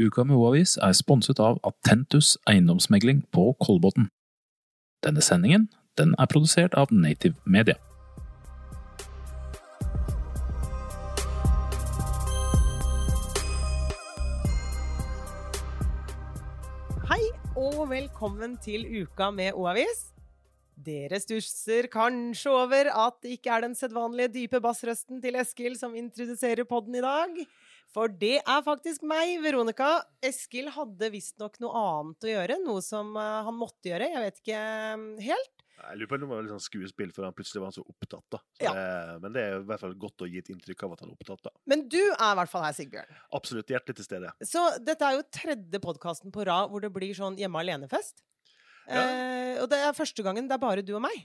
Uka med Oavis er sponset av Attentus eiendomsmegling på Kolbotn. Denne sendingen den er produsert av Native Media. Hei og velkommen til Uka med O-avis. Dere stusser kanskje over at det ikke er den sedvanlige dype bassrøsten til Eskil som introduserer podden i dag. For det er faktisk meg, Veronica. Eskil hadde visstnok noe annet å gjøre. Noe som eh, han måtte gjøre. Jeg vet ikke eh, helt. Jeg lurer på om det var litt sånn skuespill, for han plutselig var han så opptatt. da. Så Ja. det, men det er i hvert fall godt å gi et inntrykk av at han er opptatt. da. Men du er i hvert fall her, Sigbjørn. Absolutt hjertelig til stede. Så dette er jo tredje podkasten på rad hvor det blir sånn hjemme alene-fest. Ja. Eh, og det er første gangen det er bare du og meg.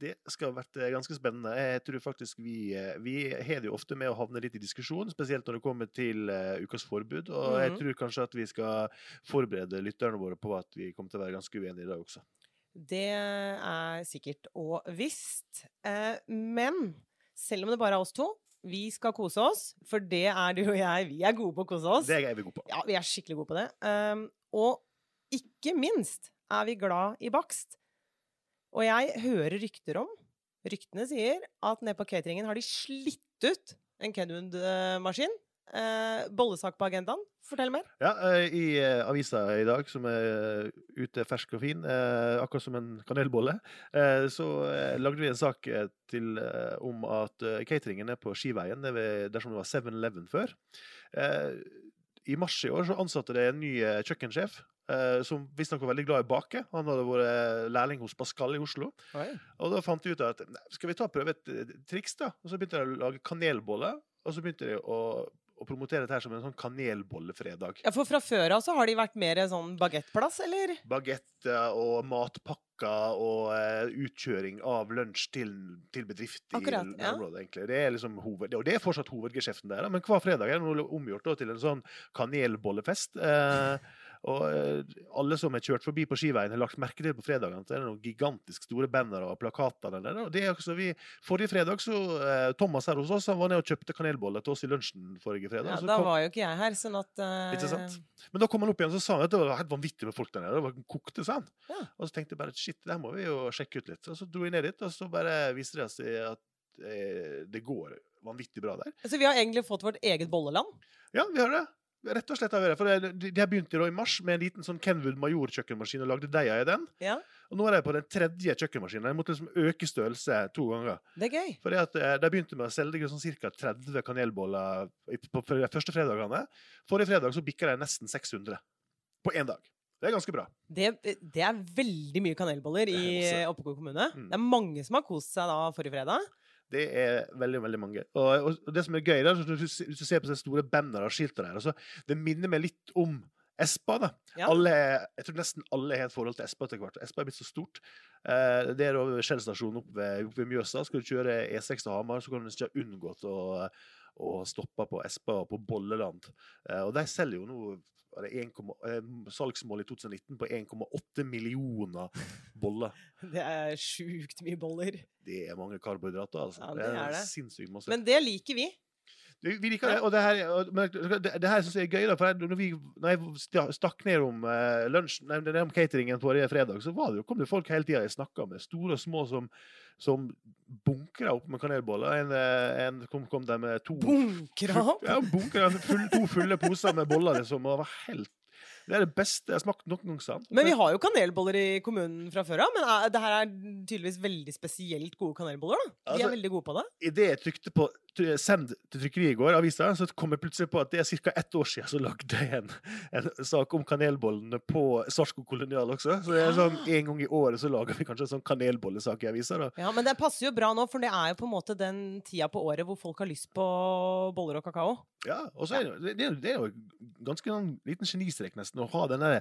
Det skal ha vært eh, ganske spennende. Jeg tror faktisk Vi, eh, vi har det jo ofte med å havne litt i diskusjon, spesielt når det kommer til eh, ukas forbud. Og jeg Mhm. tror kanskje at vi skal forberede lytterne våre på at vi kommer til å være ganske uenige i dag også. Det er sikkert og visst. Eh, men selv om det bare er oss to, vi skal kose oss. For det er du og jeg. Vi er gode på å kose oss. Det er vi gode på. Ja, vi er skikkelig gode på det. Um, og ikke minst er vi glad i bakst. Og jeg hører rykter om Ryktene sier at nede på cateringen har de slitt ut en Kenwood-maskin. Eh, bollesak på agendaen. Fortell mer. Ja, eh, I eh, avisa i dag, som er eh, ute fersk og fin, eh, akkurat som en kanelbolle, eh, så lagde vi en sak til, om at cateringen er på Skiveien, dersom det var 7-Eleven før. I mars i år så ansatte det en ny kjøkkensjef. Eh, Som visstnok var veldig glad i å bake. Han hadde vært lærling hos Pascal i Oslo. Og da fant de ut at nei, skal vi ta og prøve et eh, triks, da? Og så begynte de å lage kanelboller. Og så begynte de å, å promotere dette her som en sånn kanelbollefredag. Ja, For fra før av så har de vært mer sånn bagettplass, eller? Bagetter og matpakker og uh, utkjøring av lunsj til, til bedrift i Akkurat, ja. nærområdet. egentlig. Det er liksom hoved, og det er fortsatt hovedgeskjeften der, men hver fredag er det omgjort da, til en sånn kanelbollefest. Eh, og eh, alle som har kjørt forbi på Skiveien, har lagt merke til på fredagen at det er noen gigantisk store banner og plakater der og det er også vi, Forrige fredag så eh, Thomas her hos oss han var nede og kjøpte kanelboller til oss i lunsjen forrige fredag. Ja, så da kom- var jo ikke jeg her, sånn at eh, Ikke sant? Men da kom han opp igjen og sa han at det var helt vanvittig med folk der nede. Det var kokte, sa han. Ja. Og så tenkte jeg bare shit, det her må vi jo sjekke ut litt. Og så dro jeg ned dit, og så bare viste det seg at eh, det går vanvittig bra der. Så vi har egentlig fått vårt eget bolleland. Ja, vi har det. Rett og slett det. For det, de, begynte da i mars med en liten sånn Kenwood Major-kjøkkenmaskin og lagde deiga i den. Ja, Og nå er de på den tredje kjøkkenmaskinen. De måtte liksom øke størrelse to ganger. det er gøy. Fordi at eh, De begynte med å selge sånn ca. 30 kanelboller på de første fredagene. Forrige fredag så bikka de nesten 600 på én dag. Det er ganske bra. Det, det er veldig mye kanelboller i. Oppegård kommune. Mm. Det er mange som har kost seg da forrige fredag. Det er veldig veldig mange. Og, og det som er gøy, da, hvis du, ser på de store bannerne og skiltene der altså, Det minner meg litt om Espa. da. Ja. Alle, jeg tror nesten alle har et forhold til Espa etter hvert. Espa er blitt så stort. Eh, det er over Shell-stasjonen oppe ved, opp ved Mjøsa. Skal du kjøre E6 til Hamar, så kan du ikke ha unngått å, å stoppe på Espa og på Bolleland. Eh, og de selger jo nå var det 1, eh, salgsmål i 2019 på 1,8 millioner boller. Det er sjukt mye boller. Det er mange karbohydrater, altså. Ja, det er det. sinnssykt masse. Men det liker vi. Vi vi liker det, og det her, og, men det, det her syns jeg er gøy. da, for jeg- Når, vi, når jeg stakk ned om uh, lunsjen, nei, ned om cateringen forrige fredag, så var det jo, kom det folk hele tida jeg snakka med, store og små, som, som bunkra opp med kanelboller. En, eh, en kom, kom der med to Bunkra opp. Ja, bunkra full, to fulle poser med boller. liksom, og var helt Det er det beste jeg har smakt noen gang. Men vi har jo kanelboller i kommunen fra før av. Men er, det her er tydeligvis veldig spesielt gode kanelboller. da. De Altså- er veldig gode på det. Idet jeg trykte på send til trykkeriet i går, avisa, så kom jeg plutselig på at det er ca. ett år siden så lagde jeg en, en sak om kanelbollene på Svartskog kolonial også. Så det er sånn en gang i året så lager vi kanskje en sånn kanelbollesak i avisa. da. Ja, Men det passer jo bra nå, for det er jo på en måte den tida på året hvor folk har lyst på boller og kakao. Ja, og så er det, det, det er jo ganske en liten genistrek nesten å ha denne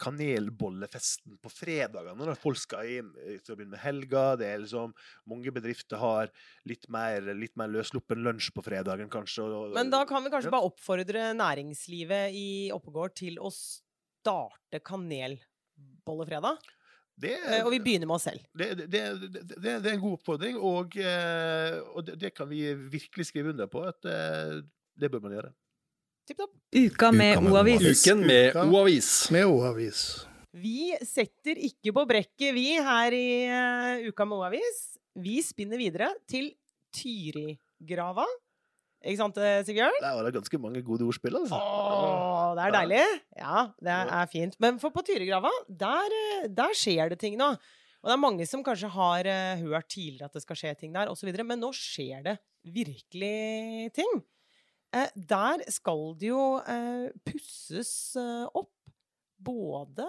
kanelbollefesten på fredagene når folk skal inn til å begynne med helga. Det er liksom, Mange bedrifter har litt mer, litt mer løssluppen lunsj på fredagen, kanskje. Og, Men da kan vi kanskje Ja. bare oppfordre næringslivet i Oppegård til å starte kanelbollefredag. det, Eh, Og vi begynner med oss selv. det, det, det, er en god oppfordring, og, eh, og det, kan vi virkelig skrive under på at eh, det bør man gjøre. Tipp topp. Uka med O-avis. Uken med O-avis. Med O-avis. Vi setter ikke på brekket, vi, her i eh, Uka med O-avis. Vi spinner videre til Tyrigrava. Ikke sant, eh, Sigbjørn? Der var det ganske mange gode ordspill, altså. Åh, det er deilig. Ja, det er fint. Men for på Tyrigrava, der, eh, der skjer det ting nå. Og det er mange som kanskje har hørt tidligere at det skal skje ting der, osv., men nå skjer det virkelig ting. Eh, der skal det jo eh, pusses eh, opp, både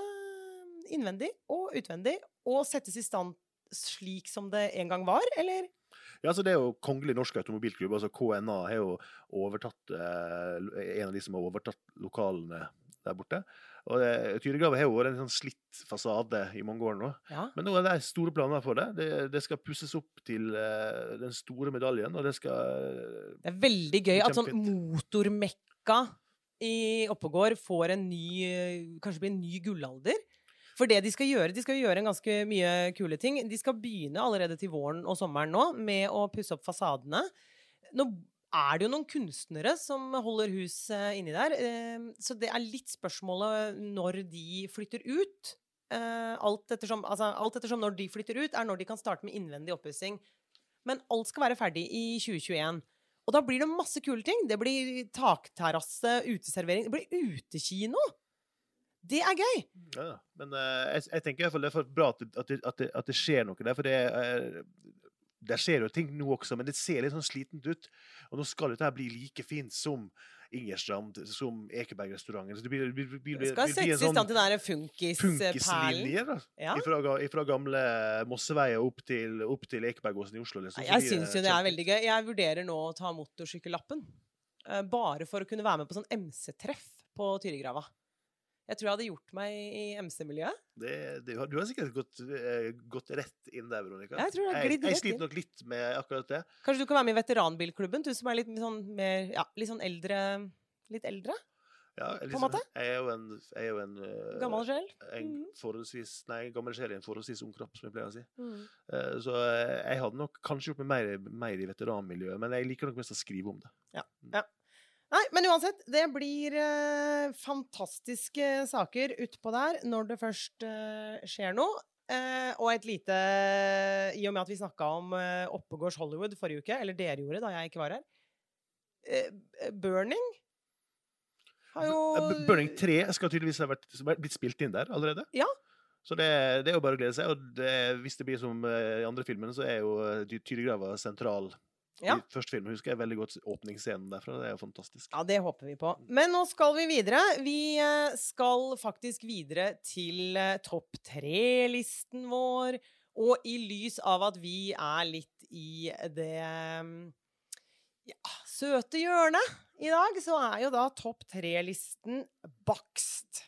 innvendig og utvendig, og settes i stand slik som det en gang var, eller? Ja, altså Det er jo Kongelig norsk automobilklubb, altså KNA, har jo overtatt en av de som har overtatt lokalene der borte. Og det- Tyregrava har jo vært en sånn slitt fasade i mange år nå. Ja. Men nå er det store planer for det. Det, det skal pusses opp til eh, den store medaljen, og det skal Det er veldig gøy at sånn motormekka i Oppegård får en ny eh, Kanskje blir en ny gullalder. For det de skal gjøre, de skal gjøre en ganske mye kule ting. De skal begynne allerede til våren og sommeren nå med å pusse opp fasadene. Nå er det jo noen kunstnere som holder hus eh, inni der, eh, så det er litt spørsmålet når de flytter ut. Eh, Alt ettersom, altså, alt ettersom når de flytter ut, er når de kan starte med innvendig oppussing. Men alt skal være ferdig i 2021. Og da blir det masse kule ting. Det blir takterrasse, uteservering, det blir utekino. Det er gøy! Ja, men eh, jeg, jeg tenker i hvert fall det er bra at at at at det skjer noe der. For det er Der skjer jo ting nå også, men det ser litt sånn slitent ut. Og nå skal dette bli like fint som Ingerstrand, som Ekeberg-restauranten. Så det blir, blir, blir, Det skal settes i sånn stand til den funkisperlen. Ja. Fra, ga- gamle Mosseveier opp til, opp til Ekebergåsen i Oslo. Liksom. Jeg syns jo det er veldig gøy. Jeg vurderer nå å ta motorsykkellappen. eh, Bare for å kunne være med på sånn MC-treff på Tyrigrava. Jeg tror jeg hadde gjort meg i MC-miljøet. Du har sikkert gått, eh, gått rett inn der, Veronica. Jeg tror jeg jeg, jeg, sliter nok litt med akkurat det. Kanskje du kan være med i veteranbilklubben, du som er litt sånn mer Ja, litt sånn eldre Litt eldre? Ja, liksom. Jeg er jo en, er jo en eh, Gammel sjel? en Mhm. forholdsvis Nei, gammel sjel i en forholdsvis ung kropp, som jeg pleier å si. Mm. Eh, Så jeg hadde nok kanskje gjort meg mer, mer i veteranmiljøet, men jeg liker nok mest å skrive om det. Nei, men uansett, det blir eh, fantastiske saker utpå der når det først eh, skjer noe. Eh, og et lite I og med at vi snakka om eh, Oppegårds Hollywood forrige uke, eller dere gjorde da jeg ikke var her eh, Burning har jo Burning 3 skal tydeligvis ha vært, blitt spilt inn der allerede. Ja. Så det, det er jo bare å glede seg. Og det, hvis det blir som eh, i andre filmene, så er jo Tyregrava sentral. Ja. I første film husker jeg veldig godt åpningsscenen derfra. Det er jo fantastisk. Ja, det håper vi på. Men nå skal vi videre. Vi eh, skal faktisk videre til eh, topp tre-listen vår. Og i lys av at vi er litt i det mm, ja, søte hjørnet i dag, så er jo da topp tre-listen bakst.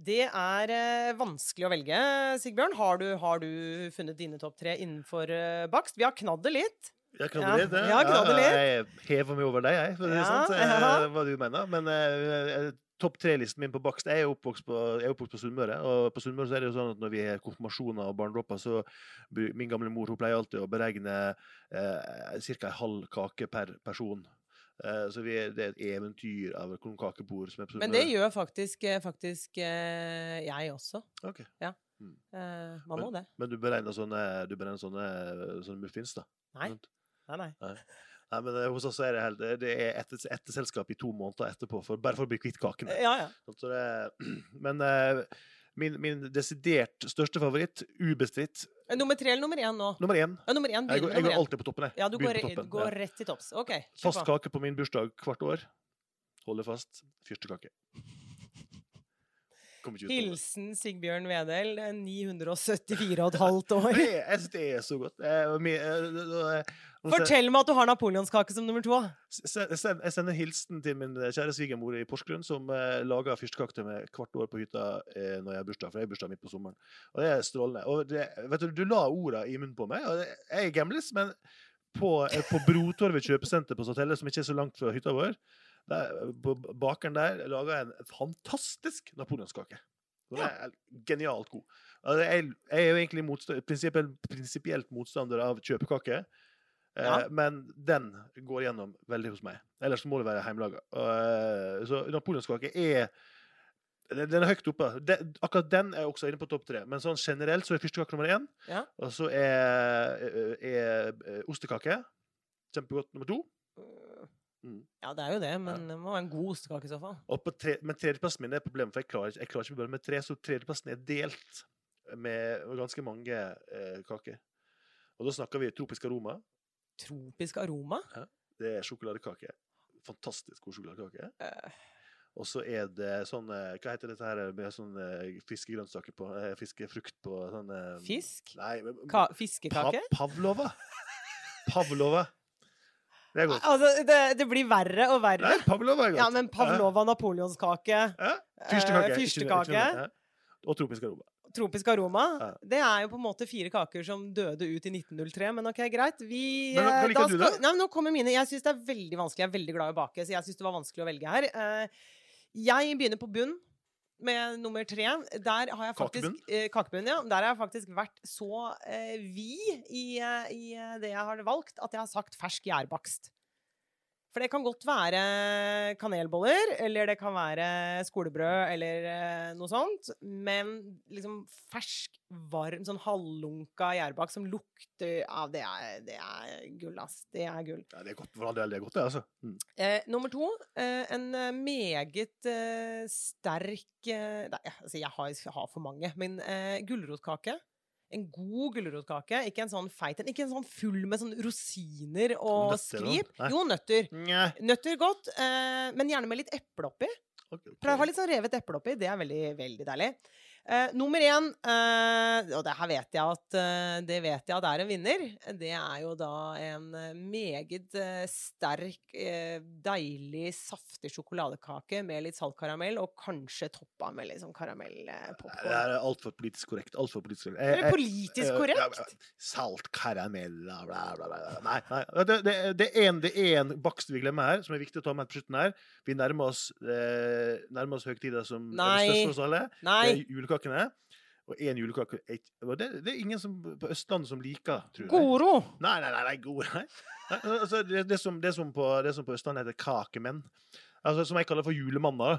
Det er eh, vanskelig å velge, Sigbjørn. Har du, har du funnet dine topp tre innenfor bakst? Vi har knadd det litt. Jeg kan Ja, ja, det. ja. Jeg hever meg over deg, jeg, for det Ja, sant, jeg, hva du mener. Men eh, eh, topp tre-listen min på bakst Jeg er oppvokst på, jeg er oppvokst på Sunnmøre. Og på Sunnmøre så er det jo sånn at når vi har konfirmasjoner og barnedåper, så min gamle mor hun pleier alltid å beregne eh, ca. en halv kake per person. Eh, så vi er, det er et eventyr av kakebord som er på Sunnmøre. Men det gjør faktisk, faktisk eh, jeg også. Ok. Eh, man må det. Men du beregner sånne, du beregner sånne, sånne muffins, da? Nei. Sant? Nei, nei. Nei, men eh, hos oss er det, helt, det er etter, etterselskap i to måneder etterpå, for, bare for å bli kvitt kakene. Ja, ja. Så det, men eh, min, min desidert største favoritt, ubestridt, Eh, Nummer tre eller nummer én nå? nummer én. Ja, nummer én. Jeg går, jeg går alltid på toppen. Jeg. Ja, du går, toppen, går rett til topps. OK. Fast kake på min bursdag hvert år. Holder fast. Fyrstekake. Kommer ikke ut over. Hilsen Sigbjørn Vedel, 974,5 år. Det Jeg syns det er så godt. Eh, Fortell meg at du har napoleonskake som nummer to. Jeg sender hilsen til min kjære svigermor i Porsgrunn, som eh, lager fyrstekake til meg hvert år på hytta eh, når jeg har bursdag. For jeg har bursdag midt på sommeren. Og det er strålende. Og det, vet du, du la orda i munnen på meg. Og jeg er gamlis, men på, på Brotorvet kjøpesenter på Satellet, som ikke er så langt fra hytta vår, der, bakeren der jeg en fantastisk napoleonskake. Den er genialt god. Altså, jeg, jeg er jo egentlig motsta- prinsipiell- prinsipielt motstander av kjøpekake. Eh, Ja. Men den går gjennom veldig hos meg. Ellers må det være hjemmelaga. Eh, så napoleonskake er den er høyt oppe. Den, akkurat den er også inne på topp tre. Men sånn generelt så er fyrstekake nummer én. Ja. Og så er, er, er, er ostekake kjempegodt nummer to. Mm. Ja, det er jo det, men det må være en god ostekake i så fall. Og på tre, men tredjeplassen min er problemet, for jeg klarer, ikke- jeg klarer ikke bare med tre. Så tredjeplassen er delt med ganske mange eh, kaker. Og da snakker vi tropisk aroma. Tropisk aroma. Det er sjokoladekake. Fantastisk god sjokoladekake. Uh. Og så er det sånn eh, Hva heter dette her med sånn eh, fiskegrønnsaker på? Fiskefrukt på sånn Fisk? Nei, Ka pa fiskekake? Pavlova. Pavlova. Det. Altså, det, det blir verre og verre. Nei, pavlova er godt. Ja, men pavlova napoleonskake, Ja. eh, Fyrstekake. fyrstekake. Og tropisk aroma. tropisk aroma Ja. Det er jo på en måte fire kaker som døde ut i 1903, men ok, greit. Vi, Men hva- eh, liker da du skal- da? Nei, nå kommer mine. Jeg syns det er veldig vanskelig. Jeg er veldig glad i å bake, så jeg syns det var vanskelig å velge her. Eh, Jeg begynner på bunn med nummer tre. Der har jeg faktisk Kakebunn? eh, Kakebunn, ja. Der har jeg faktisk vært så eh, vid i, eh, i eh, det jeg har valgt, at jeg har sagt fersk gjærbakst. For det kan godt være kanelboller, eller det kan være skolebrød, eller eh, noe sånt. Men liksom fersk, varm, sånn halvlunka gjærbakst som lukter Ja, det er, det er gull, ass. Det er gull. Ja, det er godt. For all del, det er godt, det, altså. Mm. Eh, nummer to, eh, en eh, meget eh, sterk eh, Nei, altså jeg har, jeg har for mange, men gulrotkake. En god gulrotkake. Ikke en sånn feit en. Ikke en sånn full med sånn rosiner og Nøtter og- Jo, nøtter. Nye. Nøtter godt, eh, men gjerne med litt eple oppi. Okay, okay. Pleier å ha litt sånn revet eple oppi. Det er veldig, veldig deilig. Eh, nummer én, uh, og det her vet jeg at uh, det vet jeg at er en vinner, det er jo da en eh, meget eh, sterk, eh, deilig, saftig sjokoladekake med litt saltkaramell og kanskje toppa med litt sånn karamellpopkorn. Det er altfor politisk korrekt. Altfor politisk korrekt. Er det jeg- politisk eh, korrekt? Saltkaramell bla, bla, bla. Nei, nei. Det, det, det, er en, det er en bakst vi glemmer her, som er viktig å ta med på slutten her. Vi nærmer oss, eh, nærmer oss høgtider som er Nei. det største for oss alle. Det Nei, er julekakene. Og én julekake det, det er ingen som, på Østlandet som liker, tror jeg. Goro! Nei, nei, nei, nei gode, nei. altså, det, det, som, det, som på, det som på Østlandet heter kakemenn, altså, som jeg kaller for julemanner.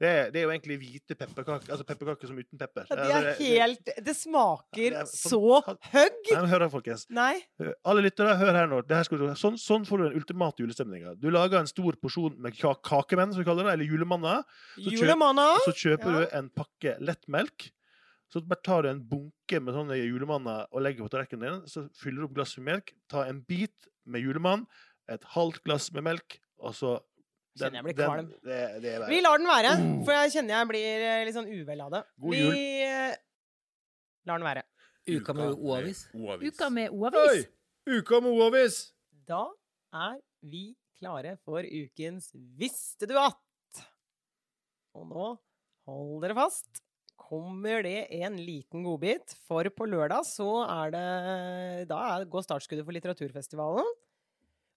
Det, er- det er jo egentlig hvite pepperkaker, altså pepperkaker som uten pepper. Ja, Det Altså, er helt Det smaker det er så høgg! Nei, men hør her, folkens. Nei. Alle lyttere, hør her nå. Du, sånn, sånn får du den ultimate julestemninga. Du lager en stor porsjon med kakemenn, som vi kaller det, eller julemanner. Så kjøp- Julemanna! Så kjøper Ja. du en pakke lettmelk. Så bare tar du en bunke med sånne julemanner og legger på tallerkenen din. Så fyller du opp glasset med melk. Ta en bit med julemann, et halvt glass med melk, og så Kjenner jeg blir kvalm. det, det er Vi lar den være, for jeg kjenner jeg blir eh, litt sånn uvel av det. God Vi jul. eh, lar den være. Uka med O-avis. Uka med! O-avis. Uka med O-avis! Da er vi klare for ukens Visste du at? Og nå, hold dere fast, kommer det en liten godbit. For på lørdag så er det Da er, går startskuddet for litteraturfestivalen.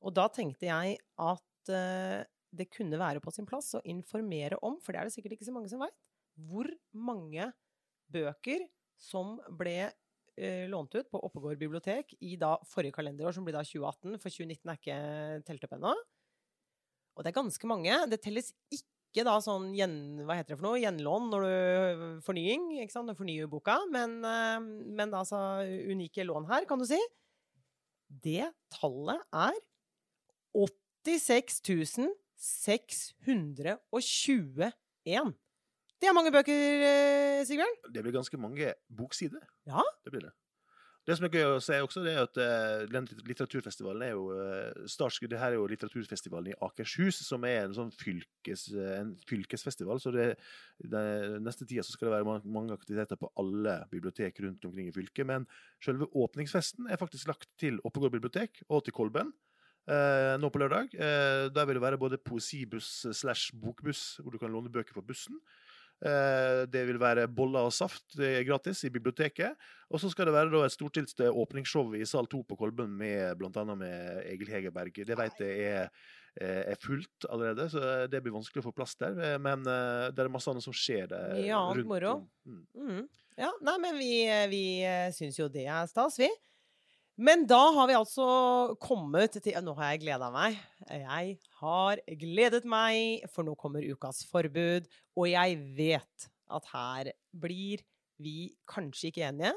Og da tenkte jeg at eh, det kunne være på sin plass å informere om, for det er det sikkert ikke så mange som veit, hvor mange bøker som ble eh, lånt ut på Oppegård bibliotek i da forrige kalenderår, som blir da 2018, for 2019 er ikke telt opp ennå. Og det er ganske mange. Det telles ikke da sånn gjen, hva heter det for noe, gjenlån når du fornying, ikke sant, du fornyer boka, men, eh, men altså unike lån her, kan du si. Det tallet er 86 621. Det er mange bøker, eh, Sigbjørn. Det blir ganske mange boksider. Ja. Det blir det. Det som er gøy å se også, det er at eh, den litteraturfestivalen er jo uh, startskuddet her er jo litteraturfestivalen i Akershus, som er en sånn fylkes, eh, en fylkesfestival. Så det, det, neste tida så skal det være mange aktiviteter på alle bibliotek rundt omkring i fylket. Men selve åpningsfesten er faktisk lagt til Oppegård bibliotek og til Kolben. Eh, nå på lørdag. Eh, der vil det være både poesibuss slash bokbuss, hvor du kan låne bøker på bussen. Eh, Det vil være boller og saft det er gratis i biblioteket. Og så skal det være da et storstilt åpningsshow i sal 2 på Kolben med annet med Egil Hegerberg. Det vet jeg er, eh, er fullt allerede, så det blir vanskelig å få plass der. Eh, Men eh, det er masse annet som skjer der. Annet rundt moro. Mm. Mm. Ja, nei, men vi, vi syns jo det er stas, vi. Men da har vi altså kommet til Nå har jeg gleda meg. Jeg har gledet meg, for nå kommer ukas forbud. Og jeg vet at her blir vi kanskje ikke enige.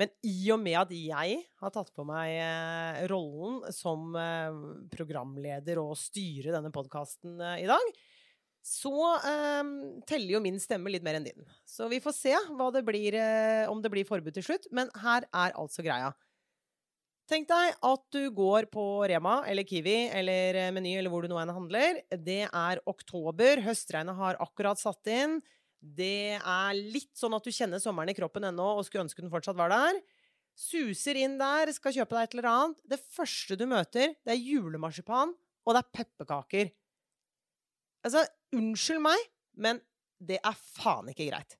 Men i og med at jeg har tatt på meg eh, rollen som eh, programleder og styre denne podkasten eh, i dag, så eh, teller jo min stemme litt mer enn din. Så vi får se det blir, om det blir forbud til slutt. Men her er altså greia. Tenk deg at du går på Rema eller Kiwi eller eh, Meny eller hvor du nå enn handler. Det er oktober, høstregnet har akkurat satt inn. Det er litt sånn at du kjenner sommeren i kroppen ennå og skulle ønske den fortsatt var der. Suser inn der, skal kjøpe deg et eller annet. Det første du møter, det er julemarsipan, og det er pepperkaker. Altså, unnskyld meg, men det er faen ikke greit.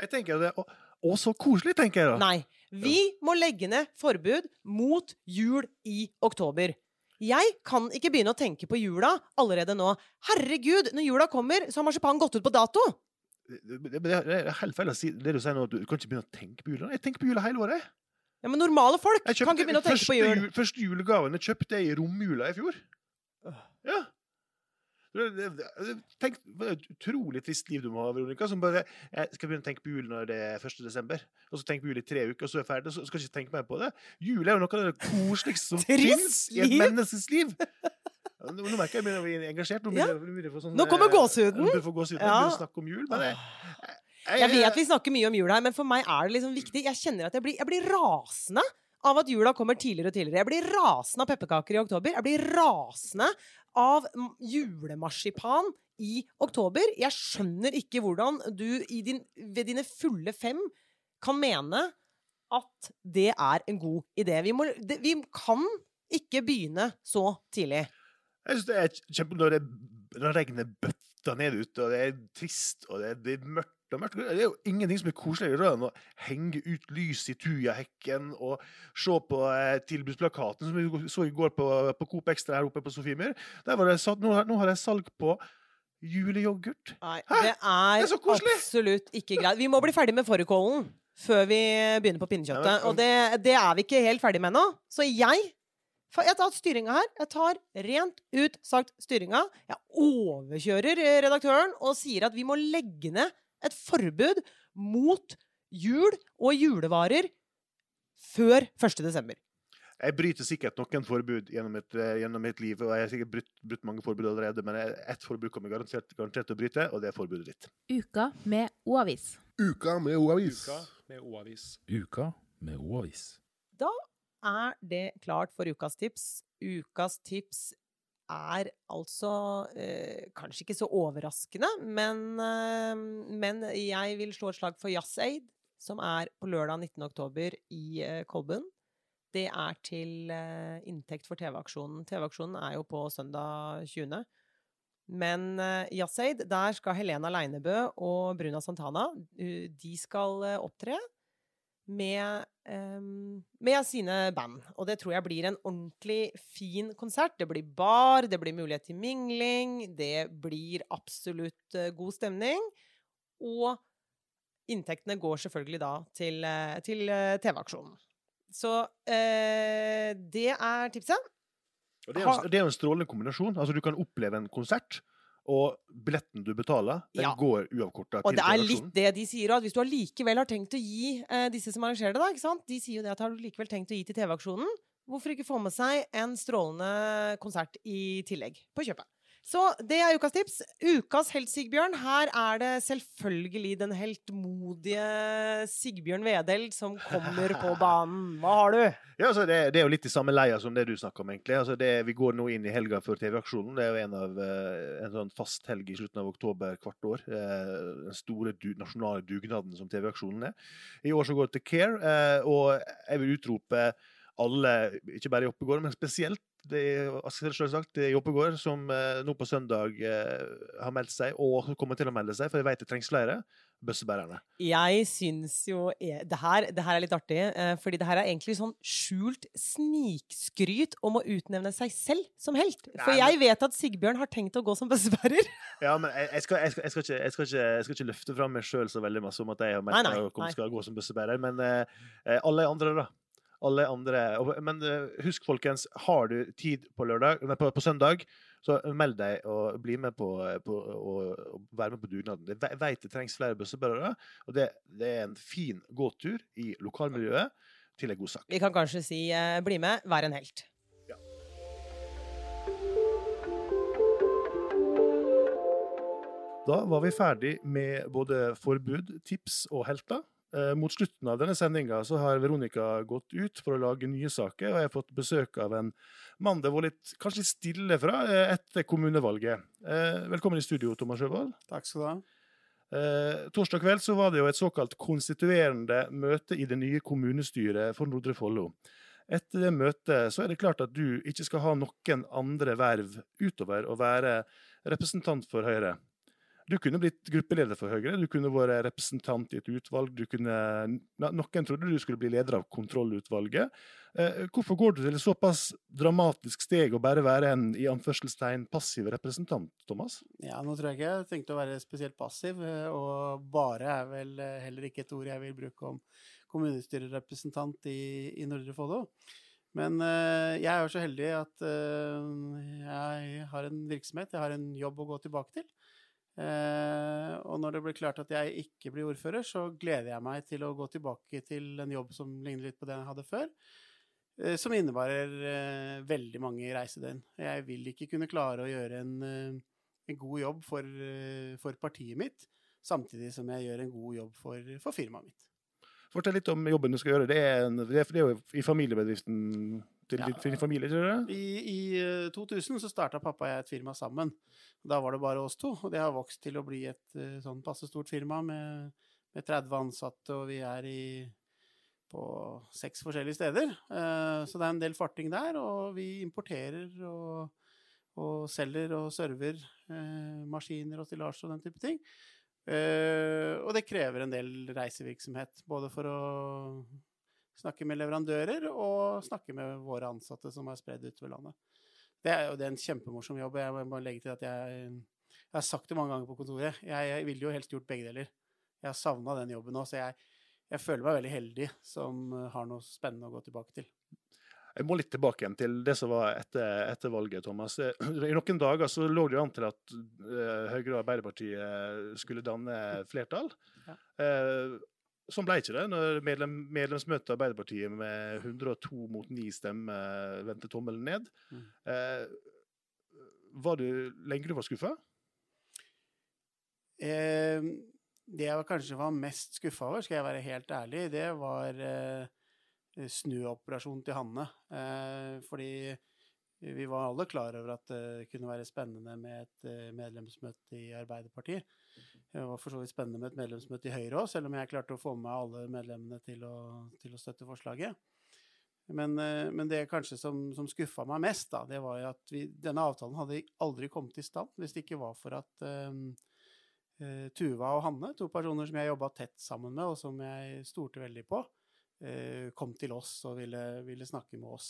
Jeg tenker det, Å, så koselig, tenker jeg da. Nei. Vi må legge ned forbud mot jul i oktober. Jeg kan ikke begynne å tenke på jula allerede nå. Herregud, når jula kommer, så har marsipanen gått ut på dato! Det, det, det er helt feil å si det du sier nå, at du kan ikke begynne å tenke på jula. Jeg tenker på jula hele året. Ja, Men normale folk kan ikke begynne å tenke på jul. Jul, første julegaven jeg kjøpte jeg i romjula i fjor. Ja. Tenk, et utrolig trist liv du må ha, Veronica. Som bare jeg skal begynne å tenke på jul når det er 1. desember. Og så tenke på jul i tre uker, og så er jeg ferdig. Så skal jeg ikke tenke mer på det. Jul er jo noe av det koseligste som fins i et menneskes liv. Nå, nå merker jeg at jeg blir engasjert. Nå, ja. begynner sånn, nå kommer gåsehuden! Nå gåsehuden. Ja. Begynner å snakke om jul. Men jeg, jeg, jeg, vet vi snakker mye om jul her, men for meg er det liksom viktig. Jeg kjenner at jeg blir, jeg blir rasende av at jula kommer tidligere og tidligere. Jeg blir rasende av pepperkaker i oktober. Jeg blir rasende av julemarsipan i oktober. Jeg skjønner ikke hvordan du din, ved dine fulle fem kan mene at det er en god idé. Vi, må, det, vi kan ikke begynne så tidlig. Jeg synes det er kjempe når det, når regnet bøtter ned ute, og det er trist, og det blir mørkt det er jo ingenting som er koseligere enn å henge ut lys i tujahekken og se på eh, tilbudsplakaten som vi så i går på, på Coop Extra her oppe på Sofiemyr. Nå, nå har jeg salg på juleyoghurt. Nei, det er, det er absolutt ikke greit. Vi må bli ferdig med fårikålen før vi begynner på pinnekjøttet. Og det, det, er vi ikke helt ferdig med ennå. Så jeg jeg tar styringa her. Jeg tar rent ut sagt styringa. Jeg overkjører redaktøren og sier at vi må legge ned et forbud mot jul og julevarer før 1. desember. Jeg bryter sikkert noen forbud gjennom et, eh, gjennom mitt liv, og jeg har sikkert brutt, brutt mange forbud allerede, men ett forbud kommer garantert, garantert til å bryte, og det er forbudet ditt. Uka med O-avis. Uka med O-avis. Uka med O-avis. Uka med O-avis. Da er det klart for ukas tips. Ukas tips er altså eh, kanskje ikke så overraskende, men, eh, men, jeg vil slå et slag for JazzAid, som er på lørdag 19. oktober i eh, Kolbund. Det er til eh, inntekt for TV-aksjonen. TV-aksjonen er jo på søndag 20. Men eh, JazzAid, der skal Helena Leinebø og Bruna Santana de skal opptre med, um, med, sine band. Og det tror jeg blir en ordentlig fin konsert. Det blir bar, det blir mulighet til mingling, det blir absolutt uh, god stemning. Og inntektene går selvfølgelig da til, uh, til uh, TV-aksjonen. Så det er tipset. Og det er, en, det er en strålende kombinasjon. Altså, du kan oppleve en konsert og billetten du betaler, den ja. går uavkorta til Og det er litt det de sier òg. Hvis du allikevel har tenkt å gi eh, disse som arrangerer det, da, ikke sant? de sier jo det at har du likevel tenkt å gi til TV-aksjonen, hvorfor ikke få med seg en strålende konsert i tillegg på kjøpet? Så det er ukas tips. Ukas helt, Sigbjørn. Her er det selvfølgelig den heltmodige Sigbjørn Vedel som kommer på banen. Hva har du? Ja, altså det, det, er jo litt i samme leia som det du snakker om, egentlig. Altså det, vi går nå inn i helga før TV-aksjonen. Det er jo en, av, eh, en sånn fast helg i slutten av oktober hvert år. Eh, den store du, nasjonale dugnaden som TV-aksjonen er. I år så går det til Care, eh, og jeg vil utrope alle, ikke bare i Oppegård, men spesielt det er selvsagt det er Oppegård som eh, nå på søndag eh, har meldt seg, og kommer til å melde seg, for jeg vet det trengs flere. bøssebærerne. Jeg syns jo e- det her, det her er litt artig, eh, fordi det her er egentlig sånn skjult snikskryt om å utnevne seg selv som helt. For jeg vet at Sigbjørn har tenkt å gå som bøssebærer. Ja, men jeg, skal, jeg, skal, jeg, skal, ikke, jeg, skal, ikke, ikke løfte fram meg sjøl så veldig masse om at jeg har meldt meg nei. skal gå som bøssebærer, men eh, eh, alle andre, da. Alle andre. Men eh, husk, folkens, har du tid på, lørdag, på, på søndag, så meld deg og bli med på, på og, være med på dugnaden. Jeg vet det trengs flere bøssebærere, og det, det er en fin gåtur i lokalmiljøet til en god sak. Vi kan kanskje si eh, bli med, vær en helt. Da var vi ferdig med både forbud, tips og helter. Eh, mot slutten av denne sendinga har Veronica gått ut for å lage nye saker, og jeg har fått besøk av en mann det var litt, kanskje litt stille fra eh, etter kommunevalget. Eh, velkommen i studio, Thomas Sjøvold. Takk skal du ha. Eh, torsdag kveld så var det jo et såkalt konstituerende møte i det nye kommunestyret for Nordre Follo. Etter det møtet så er det klart at du ikke skal ha noen andre verv utover å være representant for Høyre. Du kunne blitt gruppeleder for Høyre, du kunne vært representant i et utvalg. Du kunne, noen trodde du skulle bli leder av kontrollutvalget. Eh, hvorfor går du til et såpass dramatisk steg å bare være en i anførselstegn passiv representant, Thomas? Ja, nå tror jeg ikke jeg tenkte å være spesielt passiv, eh, og bare er vel eh, heller ikke et ord jeg vil bruke om kommunestyrerepresentant i, i Nordre Follo. Men øh, jeg er jo så heldig at øh, jeg har en virksomhet, jeg har en jobb å gå tilbake til. Eh, og når det blir klart at jeg ikke blir ordfører, så gleder jeg meg til å gå tilbake til en jobb som ligner litt på den jeg hadde før. eh, Som innebærer eh, veldig mange reisedøgn. Jeg vil ikke kunne klare å gjøre en, en god jobb for, for partiet mitt, samtidig som jeg gjør en god jobb for, for firmaet mitt. Fortell litt om jobben du skal gjøre. Det er, en, det er, det er jo i familiebedriften til Ja. din familie, tror du? I, i eh, 2000 så starta pappa og jeg et firma sammen. Da var det bare oss to, og det har vokst til å bli et eh, sånn passe stort firma med, med 30 ansatte, og vi er i på seks forskjellige steder. Eh, Så det er en del farting der, og vi importerer og, og selger og server eh, maskiner og stillasje og den type ting. Eh, og det krever en del reisevirksomhet, både for å snakke med leverandører og snakke med våre ansatte som er spredd utover landet. Det er jo det er en kjempemorsom jobb. Jeg må legge til at jeg, jeg har sagt det mange ganger på kontoret. Jeg, jeg ville jo helst gjort begge deler. Jeg har savna den jobben nå, så jeg, jeg føler meg veldig heldig som eh, har noe spennende å gå tilbake til. Jeg må litt tilbake igjen til det som var etter, etter valget, Thomas. Eh, I noen dager så lå det jo an til at eh, Høyre og Arbeiderpartiet skulle danne flertall. Ja. Eh, sånn ble ikke det, når medlem, medlemsmøtet Arbeiderpartiet med 102 mot 9 stemmer vendte tommelen ned. Mm. Eh, var du lenge du var skuffa? Eh, det jeg kanskje var mest skuffa over, skal jeg være helt ærlig, det var eh, snuoperasjonen til Hanne. Eh, fordi vi var alle klar over at det kunne være spennende med et eh, medlemsmøte i Arbeiderpartiet. Det var for så vidt spennende med et medlemsmøte i Høyre òg, selv om jeg klarte å få med alle medlemmene til å, til å støtte forslaget. Men, eh, men det kanskje som, som skuffa meg mest, da, det var at vi, denne avtalen hadde aldri kommet i stand hvis det ikke var for at eh, Tuva og Hanne, to personer som jeg jobba tett sammen med, og som jeg stolte veldig på, uh, kom til oss og ville, ville snakke med oss.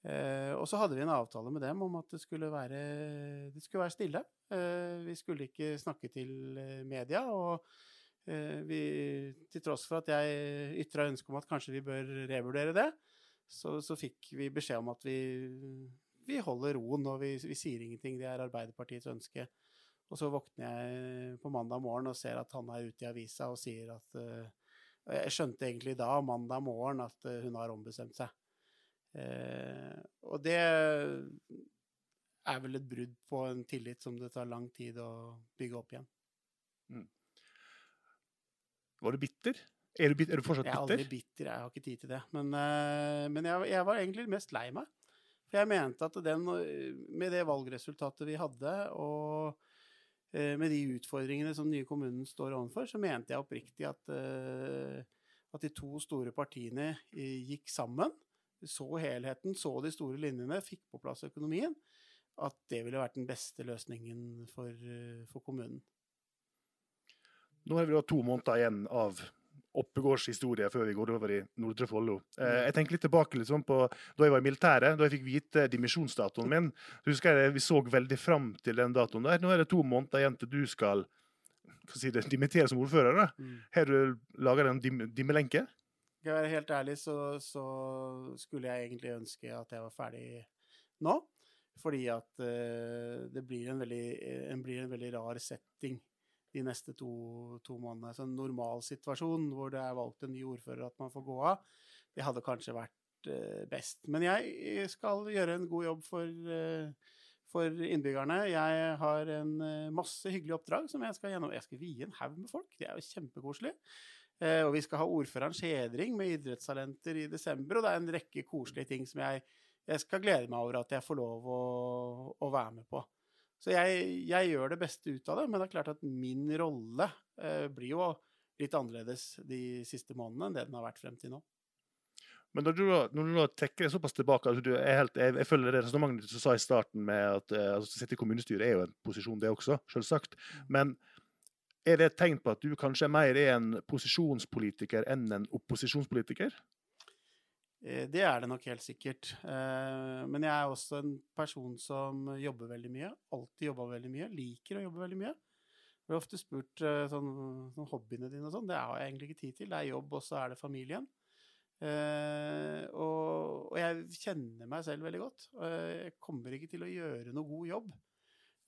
Eh, og så hadde vi en avtale med dem om at det skulle være, det skulle være stille. Eh, vi skulle ikke snakke til eh, media. Og eh, vi, til tross for at jeg ytra ønske om at kanskje vi bør revurdere det, så, så fikk vi beskjed om at vi, vi holder roen og vi, vi sier ingenting. Det er Arbeiderpartiets ønske. Og så våkner jeg på mandag morgen og ser at han er ute i avisa og sier at eh, Jeg skjønte egentlig da, mandag morgen, at eh, hun har ombestemt seg. Eh, og det er vel et brudd på en tillit som det tar lang tid å bygge opp igjen. Var du bitter? Er du, bit- er du fortsatt Jeg er aldri bitter, jeg har ikke tid til det. Men, eh, men jeg, jeg var egentlig mest lei meg. For jeg mente at den, med det valgresultatet vi hadde, og eh, med de utfordringene som nye kommunen står overfor, så mente jeg oppriktig at, at de to store partiene gikk sammen, så helheten, så de store linjene, fikk på plass økonomien, at det ville vært den beste løsningen for, eh, for kommunen. Nå har vi da to måneder igjen av Oppegårds historie før vi går over i Nordre Follo. Eh, Mm. jeg tenker litt tilbake liksom, på da jeg var i militæret, da jeg fikk vite dimisjonsdatoen min. Husker jeg Vi så veldig fram til den datoen der. Nå er det to måneder igjen til du skal si det, dimittere som ordfører. da. Mm. Har du laga en dim dimmelenke? Skal jeg være helt ærlig, så, så skulle jeg egentlig ønske at jeg var ferdig nå. Fordi at eh, det blir en, veldig, en blir en veldig rar setting de neste to, to månedene. Så en normalsituasjon hvor det er valgt en ny ordfører at man får gå av, det hadde kanskje vært eh, best. Men jeg skal gjøre en god jobb for, eh, for innbyggerne. Jeg har en eh, masse hyggelige oppdrag som jeg skal gjennom. Jeg skal vie en haug med folk, det er jo kjempekoselig. Eh, og vi skal ha ordførerens hedring med idrettstalenter i desember, og det er en rekke koselige ting som jeg, jeg skal glede meg over at jeg får lov å, å være med på. Så jeg, jeg gjør det beste ut av det, men det er klart at min rolle eh, blir jo litt annerledes de siste månedene enn det den har vært frem til nå. Men når du, når du trekker deg såpass tilbake altså du er helt, jeg, jeg følger det resonnementet du sa i starten med at eh, altså, å sitte i kommunestyret er jo en posisjon, det også, selvsagt. Men er det et tegn på at du kanskje er mer er en posisjonspolitiker enn en opposisjonspolitiker? Eh, Det er det nok helt sikkert. Eh, Men jeg er også en person som jobber veldig mye. Alltid jobba veldig mye. Liker å jobbe veldig mye. Jeg har ofte spurt eh, sånn, sånn hobbyene dine og sånn. Det har jeg egentlig ikke tid til. Det er jobb, og så er det familien. Og, og jeg kjenner meg selv veldig godt. Jeg kommer ikke til å gjøre noe god jobb.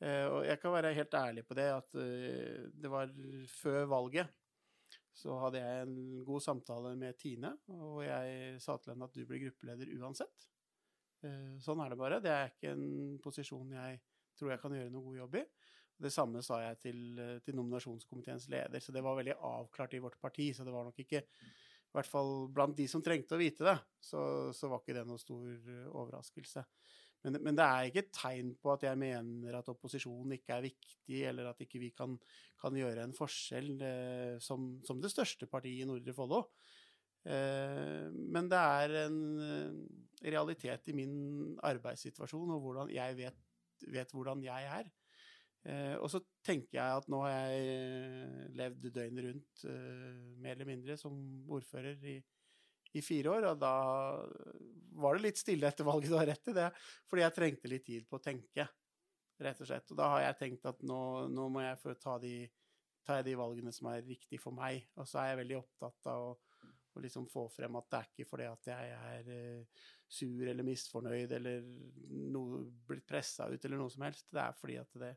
Eh, og jeg kan være helt ærlig på det at eh, det var før valget så hadde jeg en god samtale med Tine, og jeg sa til henne at du blir gruppeleder uansett. Eh, Sånn er det bare. Det er ikke en posisjon jeg tror jeg kan gjøre noe god jobb i. Det samme sa jeg til, til nominasjonskomiteens leder, så det var veldig avklart i vårt parti. Så det var nok ikke, i hvert fall blant de som trengte å vite det, så, så var ikke det noe stor overraskelse. Men, men det er ikke et tegn på at jeg mener at opposisjonen ikke er viktig, eller at ikke vi kan, kan gjøre en forskjell eh, som, som det største partiet i Nordre Follo. Eh, men det er en eh, realitet i min arbeidssituasjon, og hvordan jeg vet, vet hvordan jeg er. Eh, og så tenker jeg at nå har jeg levd døgnet rundt, eh, mer eller mindre, som ordfører i, i fire år, og da var det litt stille etter valget, du har rett i det, fordi jeg trengte litt tid på å tenke, rett og slett. Og da har jeg tenkt at nå, nå må jeg få ta de, ta de valgene som er riktige for meg, og så er jeg veldig opptatt av å, og liksom få frem at det er ikke fordi at jeg er eh, sur eller misfornøyd eller noe, blitt pressa ut eller noe som helst, det er fordi at det,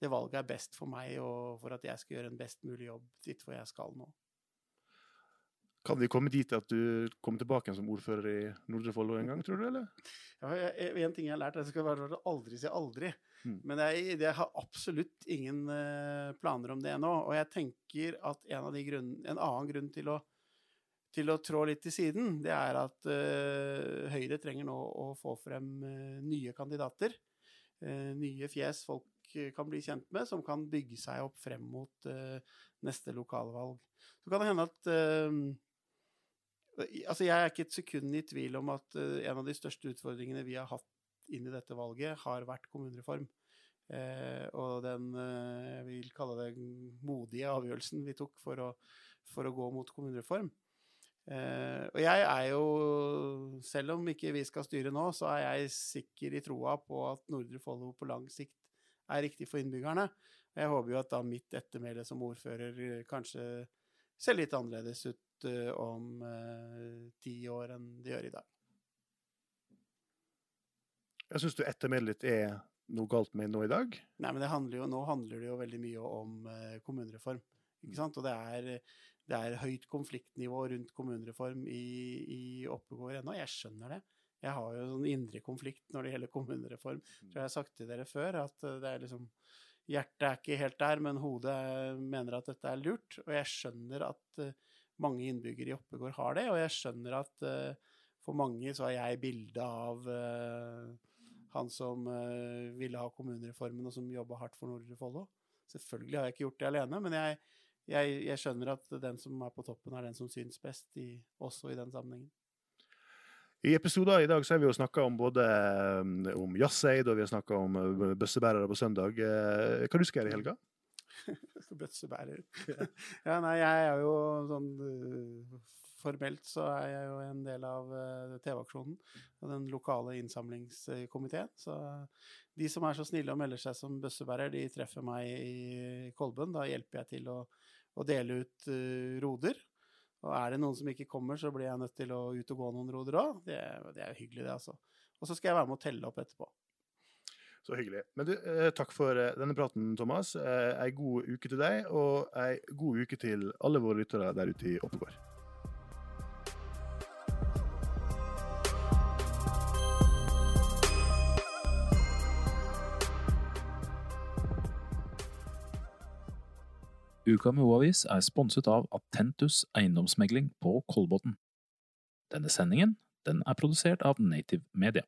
det valget er best for meg, og for at jeg skal gjøre en best mulig jobb dit hvor jeg skal nå. Kan vi komme dit at du kommer tilbake som ordfører i Nordre Follo en gang, tror du? eller? Ja, jeg- en ting jeg har lært, at jeg skal være aldri si aldri. Mm. Men jeg, jeg har absolutt ingen eh, planer om det nå. Og jeg tenker at en, av de grunn, en annen grunn til å, til å trå litt til siden, det er at uh, Høyre trenger nå å få frem uh, nye kandidater. Uh, nye fjes folk kan bli kjent med, som kan bygge seg opp frem mot neste lokalvalg. Så kan det hende at Altså, jeg er ikke et sekund i tvil om at uh, en av de største utfordringene vi har hatt inn i dette valget, har vært kommunereform. Eh, og den, eh, jeg vil kalle det modige avgjørelsen vi tok for å, for å gå mot kommunereform. Og jeg er jo, selv om ikke vi skal styre nå, så er jeg sikker i troa på at Nordre Follo på lang sikt er riktig for innbyggerne. Jeg håper jo at da mitt ettermæle som ordfører kanskje ser litt annerledes ut eh, om eh, ti år enn det gjør i dag. Jeg syns du ettermælet ditt er noe galt med nå i dag. Nei, men det handler jo, nå handler det jo veldig mye om eh, kommunereform. Ikke sant? Og det er, det er høyt konfliktnivå rundt kommunereform i, i Oppegård ennå. Jeg skjønner det. Jeg har jo sånn indre konflikt når det gjelder kommunereform. Tror jeg har sagt til dere før at det er liksom Hjertet er ikke helt der, men hodet mener at dette er lurt. Og jeg skjønner at eh, mange innbyggere i Oppegård har det, og jeg skjønner at eh, for mange så har jeg bilde av eh, han som ville ha kommunereformen, og som jobba hardt for Nordre Follo. Selvfølgelig har jeg ikke gjort det alene, men jeg, jeg, jeg skjønner at den som er på toppen, er den som syns best, i, også i den sammenhengen. I episoder i dag så har vi jo snakka om både eh, om jazzeid og vi har om eh, bøssebærere på søndag. Eh, Hva du skal gjøre i helga? Bøssebærer. ja, nei, jeg er jo sånn Formelt så er jeg jo en del av TV-aksjonen og den lokale innsamlingskomiteen. Så de som er så snille og melder seg som bøssebærer, de treffer meg i Kolben. Da hjelper jeg til å, å dele ut roder. Og er det noen som ikke kommer, så blir jeg nødt til å ut og gå noen roder òg. Det, det, er hyggelig, det, altså. Og så skal jeg være med å telle opp etterpå. Så hyggelig. Men du, eh, takk for eh, denne praten, Thomas. Eh, ei god uke til deg, og ei god uke til alle våre lyttere der ute i Oppegård. Uka med O-avis er sponset av Attentus eiendomsmegling på Kolbotn. Denne sendingen den er produsert av Native Media.